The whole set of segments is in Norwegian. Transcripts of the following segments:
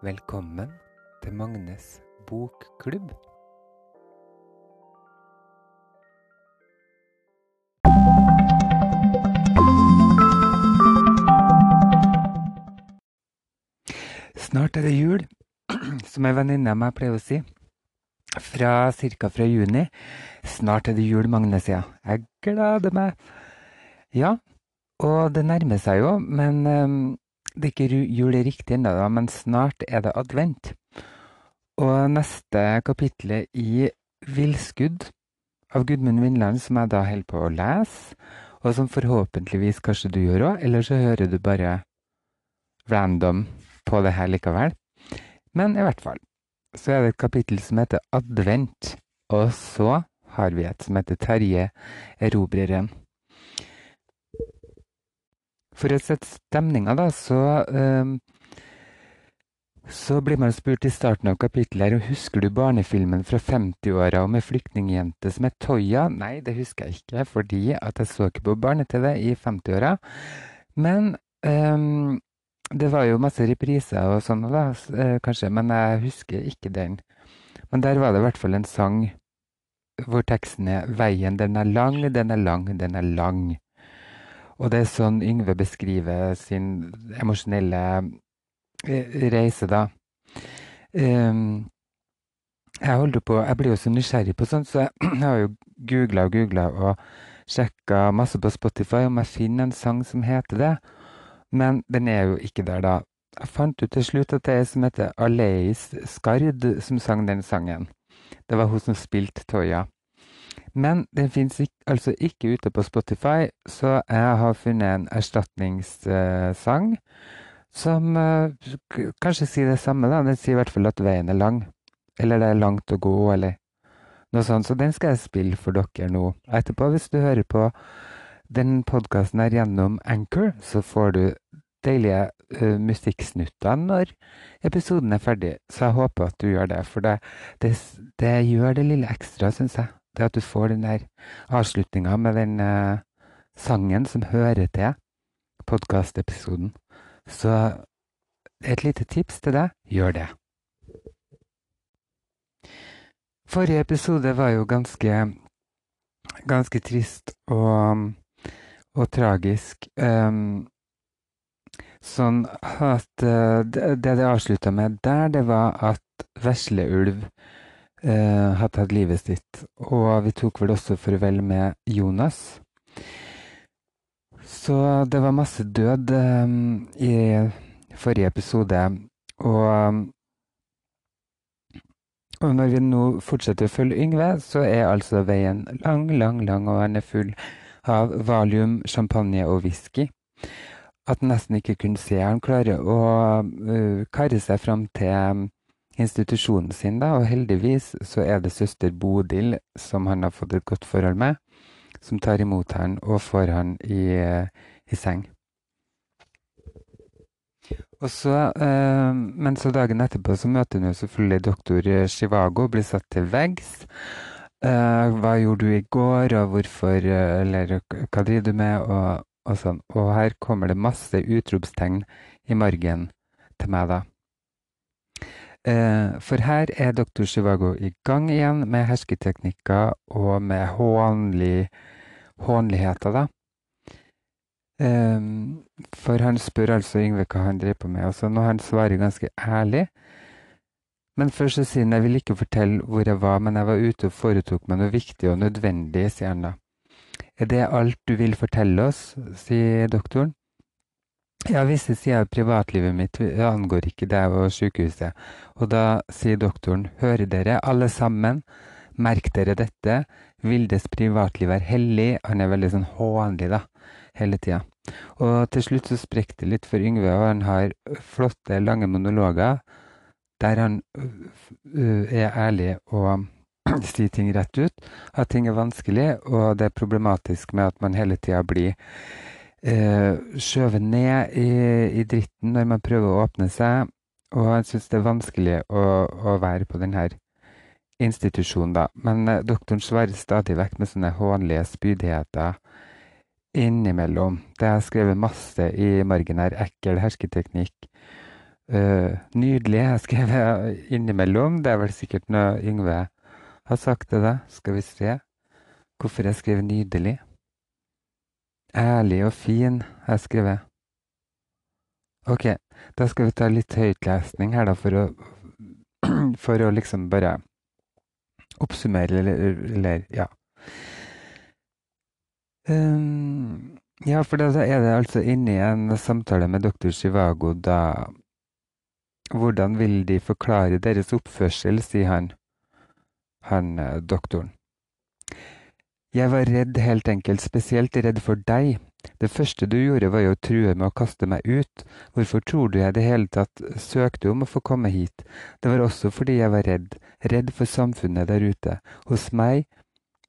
Velkommen til Magnes bokklubb. Snart er det jul, som ei venninne av meg pleier å si. Fra ca. fra juni. Snart er det jul, Magne, sier jeg. Gleder meg. Ja, og det nærmer seg jo, men um, det er ikke jul riktig ennå, men snart er det advent. Og neste kapittel i Villskudd av Gudmund Vindland, som jeg da holder på å lese, og som forhåpentligvis kanskje du gjør òg, eller så hører du bare random på det her likevel. Men i hvert fall så er det et kapittel som heter Advent, og så har vi et som heter Terje erobreren. For å sette stemninga, da, så um, så blir man spurt i starten av kapittelet her, husker du barnefilmen fra 50-åra om ei flyktningjente som het Toya? Nei, det husker jeg ikke, fordi at jeg så ikke på barne-TV i 50-åra. Men um, det var jo masse repriser og sånn, da, eh, kanskje, men jeg husker ikke den. Men der var det i hvert fall en sang hvor teksten er 'Veien, den er lang, den er lang, den er lang'. Og det er sånn Yngve beskriver sin emosjonelle Eh, reise, da. Um, jeg holder på, jeg blir jo så nysgjerrig på sånt, så jeg har jo googla og googla og sjekka masse på Spotify om jeg finner en sang som heter det. Men den er jo ikke der, da. Jeg fant ut til slutt at det er ei som heter Aleis Skard, som sang den sangen. Det var hun som spilte Toya. Men den fins altså ikke ute på Spotify, så jeg har funnet en erstatningssang. Som uh, kanskje sier det samme, da. Den sier i hvert fall at veien er lang. Eller det er langt å gå, eller noe sånt. Så den skal jeg spille for dere nå etterpå. Hvis du hører på den podkasten her gjennom Anchor, så får du deilige uh, musikksnutter når episoden er ferdig. Så jeg håper at du gjør det, for det, det, det gjør det lille ekstra, syns jeg. Det at du får den der avslutninga med den uh, sangen som hører til podkastepisoden. Så et lite tips til deg gjør det. Forrige episode var jo ganske, ganske trist og, og tragisk. Um, sånn at uh, det det avslutta med der, det var at vesleulv uh, hadde tatt livet sitt. Og vi tok vel også farvel med Jonas. Så det var masse død eh, i forrige episode. Og, og, når vi nå fortsetter å følge Yngve, så er altså veien lang, lang, lang, og han er full av valium, champagne og whisky. At han nesten ikke kunne se. Han klarer å uh, karre seg fram til institusjonen sin, da, og heldigvis så er det søster Bodil som han har fått et godt forhold med som tar imot han og får han i, i seng. Så, eh, Men så dagen etterpå så møter hun jo selvfølgelig doktor Chivago blir satt til veggs. Eh, hva gjorde du i går, og hvorfor eh, Eller hva driver du med? Og, og sånn. Og her kommer det masse utropstegn i margen til meg, da. Eh, for her er doktor Zhivago i gang igjen med hersketeknikker og med hånlig hånligheter, da. Um, for han spør altså Yngve hva han driver på med, og så når han svarer ganske ærlig Men først så sier han jeg vil ikke fortelle hvor jeg var, men jeg var ute og foretok meg noe viktig og nødvendig, sier han da. Er det alt du vil fortelle oss, sier doktoren. Ja, visse sider av privatlivet mitt angår ikke deg og sykehuset. Og da sier doktoren, hører dere alle sammen, merk dere dette, Vildes privatliv er hellig. Han er veldig sånn hånlig da, hele tida. Og til slutt så sprekker det litt for Yngve, og han har flotte, lange monologer der han er ærlig og sier ting rett ut. At ting er vanskelig, og det er problematisk med at man hele tida blir skjøvet ned i, i, dritten når man prøver å åpne seg. Og han syns det er vanskelig å, å være på denne institusjonen, da. Men eh, doktoren svarer stadig vekk med sånne hånlige spydigheter innimellom. Det er skrevet masse i margen her. Ekkel hersketeknikk. Uh, nydelig jeg skrevet innimellom. Det er vel sikkert noe Yngve har sagt til deg. Skal vi se hvorfor jeg skrev nydelig. Ærlig og fin har jeg skrevet. Ok, da skal vi ta litt høytlesning her, da, for å, for å liksom bare oppsummere, eller, eller ja. Um, ja, for da er det altså inne i en samtale med doktor Chivago da Hvordan vil de forklare deres oppførsel, sier han, han eh, doktoren. Jeg var redd, helt enkelt, spesielt redd for deg. Det første du gjorde var jo å true med å kaste meg ut. Hvorfor tror du jeg i det hele tatt søkte om å få komme hit? Det var også fordi jeg var redd, redd for samfunnet der ute. Hos meg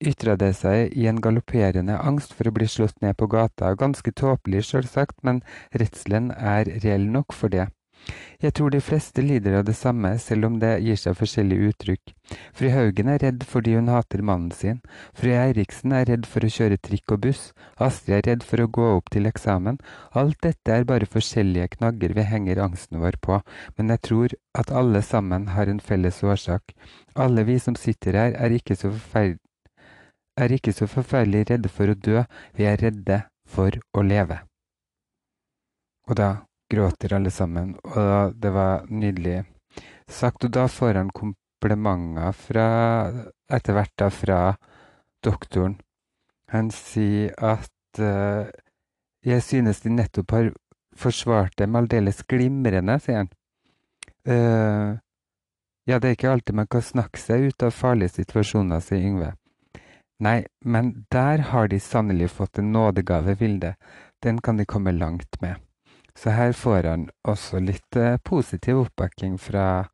ytra det seg i en galopperende angst for å bli slått ned på gata. Ganske tåpelig, sjølsagt, men redselen er reell nok for det. Jeg tror de fleste lider av det samme, selv om det gir seg forskjellige uttrykk. Fru Haugen er redd fordi hun hater mannen sin. Fru Eiriksen er redd for å kjøre trikk og buss. Astrid er redd for å gå opp til eksamen. Alt dette er bare forskjellige knagger vi henger angsten vår på, men jeg tror at alle sammen har en felles årsak. Alle vi som sitter her, er ikke så forferdelig er ikke så forferdelig redde for å dø, vi er redde for å leve. Og da gråter alle sammen, og det var nydelig sagt. Og da får han komplimenter fra, etter hvert da fra doktoren. Han sier at uh, jeg synes de nettopp har forsvart dem aldeles glimrende, sier han. Uh, ja, det er ikke alltid man kan snakke seg ut av farlige situasjoner, sier Yngve. Nei, men der har de sannelig fått en nådegave, Vilde. Den kan de komme langt med. Så her får han også litt eh, positiv oppbakking fra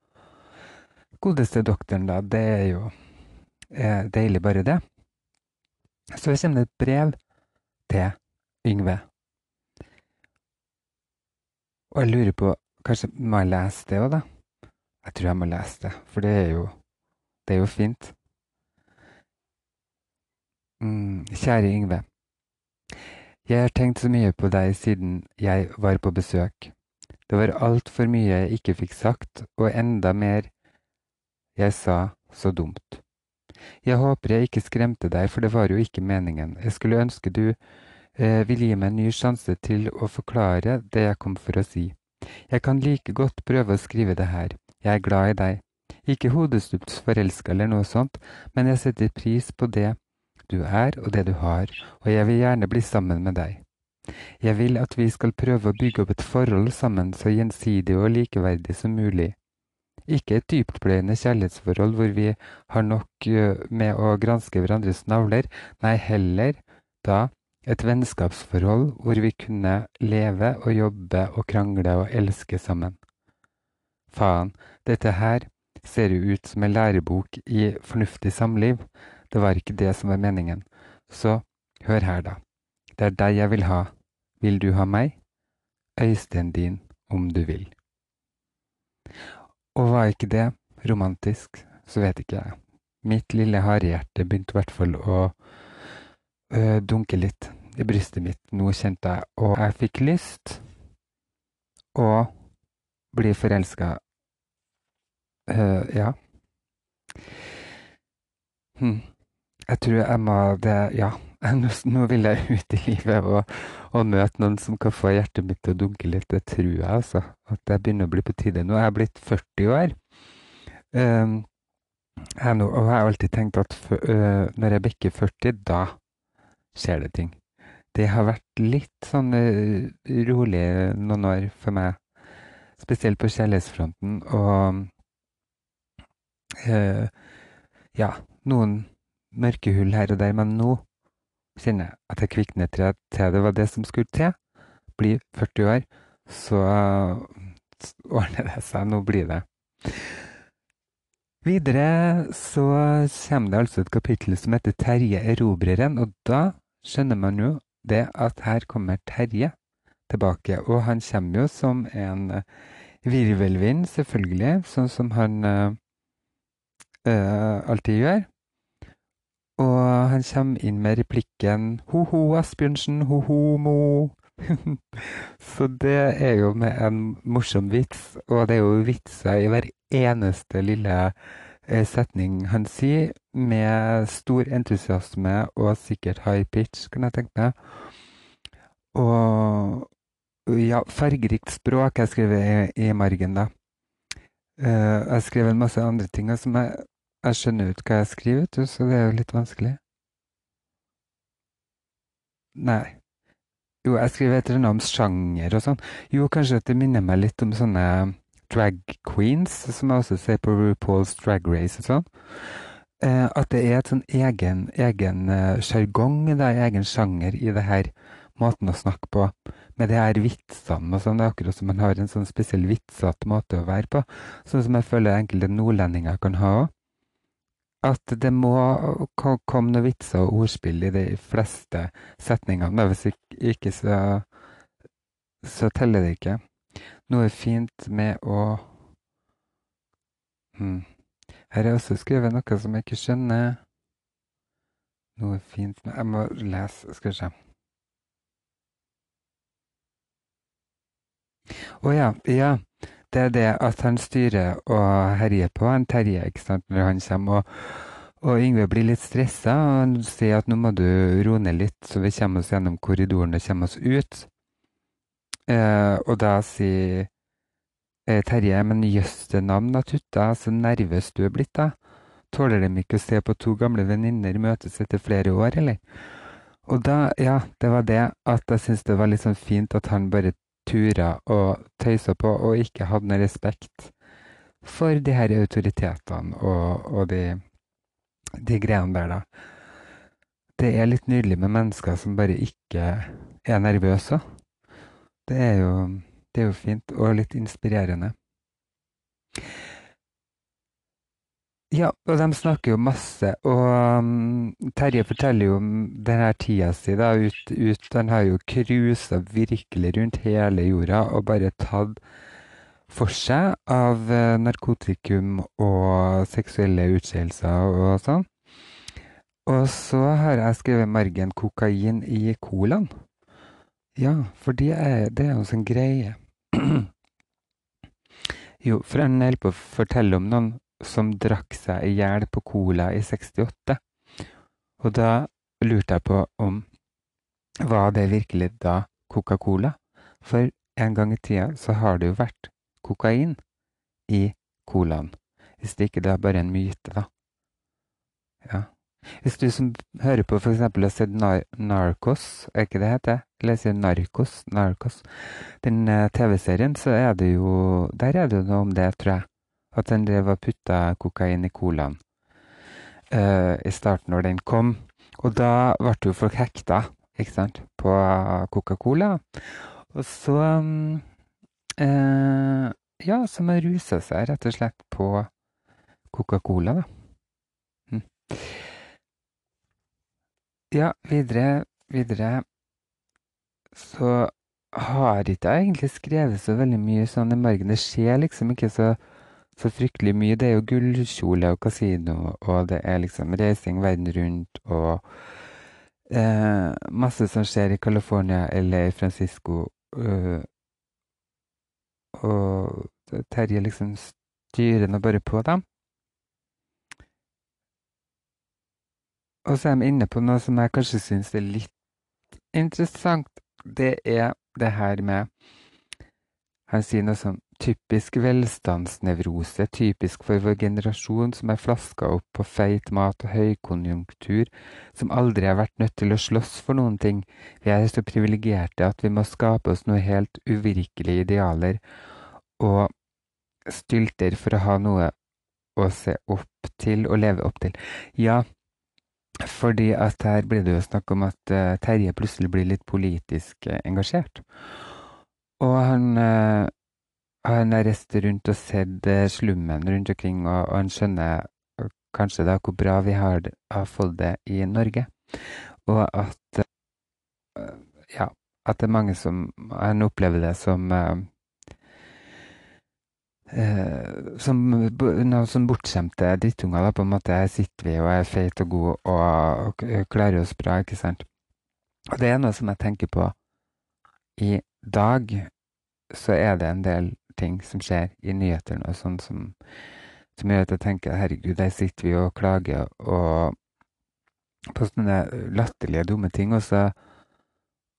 godeste doktoren, da. Det er jo eh, deilig, bare det. Så kommer det et brev til Yngve. Og jeg lurer på Kanskje må jeg lese det òg, da? Jeg tror jeg må lese det, for det er jo, det er jo fint. Mm, kjære Yngve. Jeg har tenkt så mye på deg siden jeg var på besøk. Det var altfor mye jeg ikke fikk sagt, og enda mer jeg sa så dumt. Jeg håper jeg ikke skremte deg, for det var jo ikke meningen. Jeg skulle ønske du eh, ville gi meg en ny sjanse til å forklare det jeg kom for å si. Jeg kan like godt prøve å skrive det her. Jeg er glad i deg. Ikke hodestups forelska eller noe sånt, men jeg setter pris på det du er og det du har, og jeg vil gjerne bli sammen med deg. Jeg vil at vi skal prøve å bygge opp et forhold sammen så gjensidig og likeverdig som mulig. Ikke et dyptpløyende kjærlighetsforhold hvor vi har nok med å granske hverandres navler, nei, heller da et vennskapsforhold hvor vi kunne leve og jobbe og krangle og elske sammen. Faen, dette her ser jo ut som en lærebok i fornuftig samliv, det var ikke det som var meningen. Så hør her, da. Det er deg jeg vil ha. Vil du ha meg? Øystein din, om du vil. Og var ikke det romantisk, så vet ikke jeg. Mitt lille harehjerte begynte i hvert fall å øh, dunke litt i brystet mitt. Nå kjente jeg Og jeg fikk lyst å bli forelska. Uh, ja. Hm. Jeg tror jeg må det Ja. Nå vil jeg ut i livet og, og, møte noen som kan få hjertet mitt til å dunke litt. Det tror jeg, altså. At det begynner å bli på tide. Nå er jeg blitt 40 år. Um, jeg nå, og jeg har alltid tenkt at for, uh, når jeg bikker 40, da skjer det ting. Det har vært litt sånn uh, rolig noen år for meg. Spesielt på kjærlighetsfronten. Og uh, ja, noen mørke hull her og der, men nå kjenner jeg at jeg kvikner til at det var det som skulle til. Bli 40 år, så ordner det seg. Nå blir det. Videre så kommer det altså et kapittel som heter Terje erobreren, og da skjønner man jo det at her kommer Terje tilbake. Og han kommer jo som en virvelvind, selvfølgelig, sånn som han øh, alltid gjør. Og han kommer inn med replikken Ho-ho, Asbjørnsen, ho-ho, mo. Så det er jo med en morsom vits, og det er jo vitser i hver eneste lille eh, setning han sier, med stor entusiasme og sikkert high pitch, kan jeg tenke meg. Og ja, fargerikt språk jeg skriver i, i margen, da. Uh, jeg skrev en masse andre ting som jeg, jeg skjønner ut hva jeg skriver, vet du, så det er jo litt vanskelig. Nei. Jo, jeg skriver et eller om sjanger og sånn. Jo, kanskje at det minner meg litt om sånne drag queens, som jeg også ser på RuPaul's Drag Race og sånn. Eh, at det er et sånn egen egen sjargong, uh, egen sjanger i det her måten å snakke på. Med de her vitsene og sånn. Det er akkurat som man har en sånn spesiell vitsete måte å være på. Sånn som jeg føler enkelte nordlendinger kan ha òg. At det må komme noen vitser og ordspill i de fleste setningene. Men hvis ikke, så, så teller det ikke. Noe fint med å hmm. Her er også skrevet noe som jeg ikke skjønner. Noe fint med Jeg må lese, skal vi se. Å ja. Ja. Det er det at han styrer og herjer på han Terje ikke sant, når han kommer. Og, og Yngve blir litt stressa og han sier at nå må du roe ned litt, så vi kommer oss gjennom korridoren og kommer oss ut. Eh, og da sier eh, Terje men jøss det navn da, Tutta, så nervøs du er blitt da. Tåler de ikke å se på to gamle venninner møtes etter flere år, eller? Og da, ja, det var det at jeg syntes det var litt sånn fint at han bare turer og tøyser på, og ikke hadde noe respekt for de her autoritetene og, og de, de greiene der, da. Det er litt nydelig med mennesker som bare ikke er nervøse. Det er jo, det er jo fint og litt inspirerende. Ja, og de snakker jo masse. Og um, Terje forteller jo om denne tida si da, ut, ut Han har jo cruisa virkelig rundt hele jorda og bare tatt for seg av uh, narkotikum og seksuelle utskeielser og sånn. Og så har jeg skrevet margen kokain i colaen. Ja, for det er, det jo sånn greie. jo, for han holder på å fortelle om noen som drakk seg i hjel på Cola i 68. Og da lurte jeg på om Var det virkelig da Coca-Cola? For en gang i tida så har det jo vært kokain i colaen. Hvis det ikke det er bare en myte, da. Ja. Hvis du som hører på f.eks. har sett Nar Narcos, er ikke det heter? Eller sier Narcos? Narcos. Den uh, TV-serien, så er det jo Der er det jo noe om det, tror jeg at den drev og putta kokain i colaen uh, i starten når den kom. Og da ble jo folk hekta ikke sant, på Coca-Cola. Og så um, uh, Ja, så man rusa seg rett og slett på Coca-Cola, da. Mm. Ja, videre, videre så har ikke jeg egentlig skrevet så veldig mye sånn i margen. Det skjer liksom ikke så så fryktelig mye. Det er jo gullkjole og kasino, og det er liksom reising verden rundt og eh, masse som skjer i California eller Francisco. Øh, og Terje liksom styrer nå bare på dem. Og så er de inne på noe som jeg kanskje syns er litt interessant. Det er det her med Han sier noe sånn Typisk velstandsnevrose, typisk for vår generasjon som er flaska opp på feit mat og høykonjunktur, som aldri har vært nødt til å slåss for noen ting. Vi er så privilegerte at vi må skape oss noe helt uvirkelige idealer, og stylter for å ha noe å se opp til og leve opp til. Ja, fordi at her blir det jo snakk om at uh, Terje plutselig blir litt politisk uh, engasjert. Og han uh, han har reist rundt og sett eh, slummen rundt omkring, og, og han skjønner eh, kanskje da hvor bra vi har, har fått det i Norge. Og at eh, ja, at det er mange som Han opplever det som Uh, som noen som bortskjemte drittunger, da, på en måte. Her sitter vi og er feite og gode og, og klarer oss bra, ikke sant. Og det er noe som jeg tenker på i dag så er det en del ting som skjer i nyhetene og sånn som, som gjør at jeg tenker herregud, der sitter vi og klager og på sånne latterlige, dumme ting. Og så,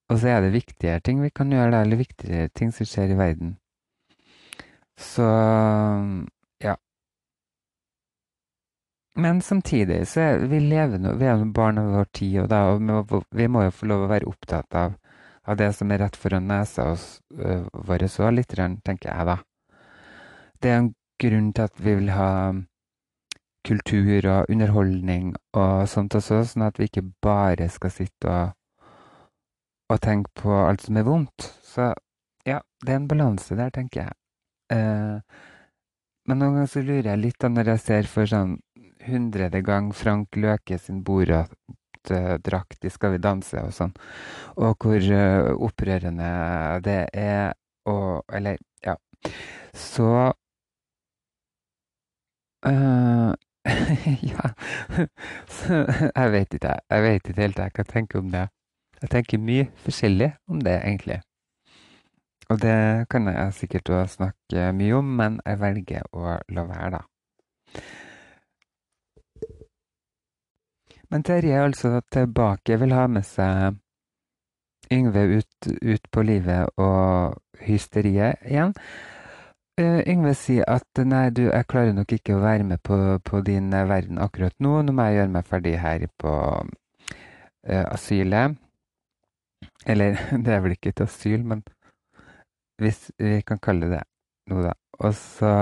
og så er det viktigere ting vi kan gjøre, eller viktigere ting som skjer i verden. Så ja. Men samtidig så er vi levende, vi er barn av vår tid, og, da, og vi må jo få lov å være opptatt av, av det som er rett foran nesa uh, vår òg, litt, tenker jeg da. Det er en grunn til at vi vil ha kultur og underholdning og sånt også, sånn at vi ikke bare skal sitte og, og tenke på alt som er vondt. Så ja, det er en balanse der, tenker jeg. Eh, men noen ganger så lurer jeg litt da når jeg ser for sånn hundrede gang Frank Løke sin Borat-drakt i Skal vi danse og sånn, og hvor uh, opprørende det er og Eller, ja. Så uh, Ja. Jeg vet ikke, jeg vet ikke helt hva jeg tenker om det. Jeg tenker mye forskjellig om det, egentlig. Og det kan jeg sikkert også snakke mye om, men jeg velger å la være, da. Men Terje er altså tilbake, vil ha med seg Yngve ut, ut på livet og hysteriet igjen. Uh, Yngve sier at nei, du, jeg klarer nok ikke å være med på, på din uh, verden akkurat nå. Nå må jeg gjøre meg ferdig her på uh, asylet. Eller det er vel ikke et asyl, men hvis vi kan kalle det noe, da. Og så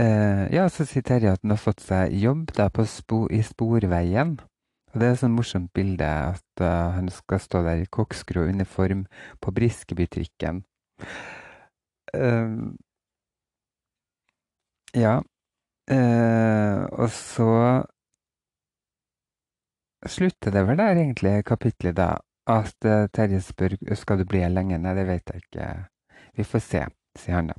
Ja, så sier Terje at han har fått seg jobb spo, i Sporveien. Og det er et sånn morsomt bilde at han skal stå der i koksgrå uniform på Briskebytrikken. Uh, ja. Uh, og så slutter det vel der, egentlig, kapitlet, da. At uh, Terje spør skal du bli her lenge. Nei, det vet jeg ikke. Vi får se, sier han da.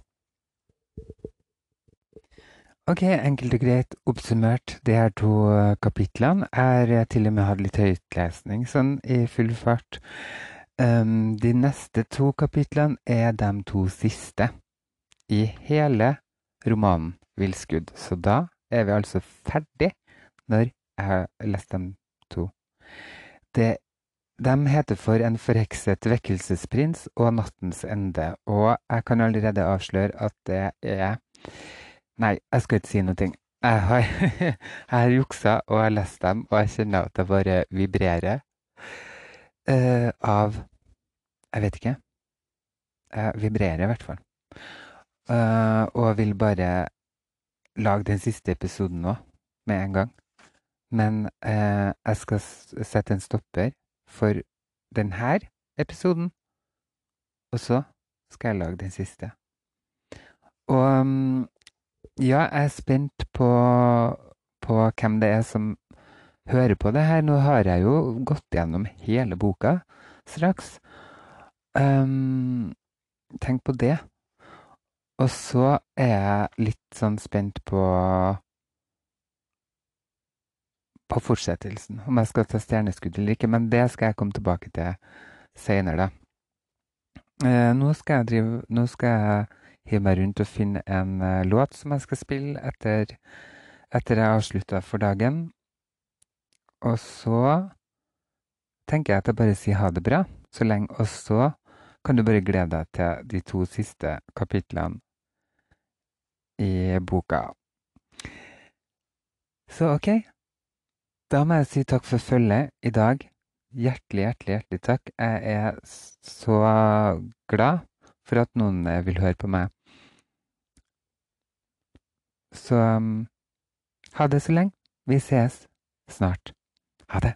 Ok, enkelt og greit oppsummert de her to kapitlene. er til og med hatt litt høytlesning sånn i full fart. Um, de neste to kapitlene er de to siste i hele romanen 'Villskudd'. Så da er vi altså ferdig når jeg har lest dem to. Det, de heter for 'En forhekset vekkelsesprins' og 'Nattens ende'. Og jeg kan allerede avsløre at det er Nei, jeg skal ikke si noe. Jeg har, jeg har juksa og jeg har lest dem, og jeg kjenner at det bare vibrerer uh, av Jeg vet ikke. Jeg vibrerer i hvert fall. Uh, og vil bare lage den siste episoden nå, med en gang. Men uh, jeg skal sette en stopper for denne episoden. Og så skal jeg lage den siste. Og um, ja, jeg er spent på, på hvem det er som hører på det her. Nå har jeg jo gått gjennom hele boka straks. Um, tenk på det. Og så er jeg litt sånn spent på på fortsettelsen, om jeg skal ta stjerneskudd eller ikke. Men det skal jeg komme tilbake til seinere, da. Uh, nå skal jeg drive Nå skal jeg hive meg rundt og finne en uh, låt som jeg skal spille etter, etter jeg avslutta for dagen. Og så tenker jeg at jeg bare sier ha det bra så lenge. Og så kan du bare glede deg til de to siste kapitlene i boka. Så OK. Da må jeg si takk for følget i dag. Hjertelig, hjertelig, hjertelig takk. Jeg er så glad for at noen vil høre på meg. Så um, ha det så lenge. Vi ses snart. Ha det.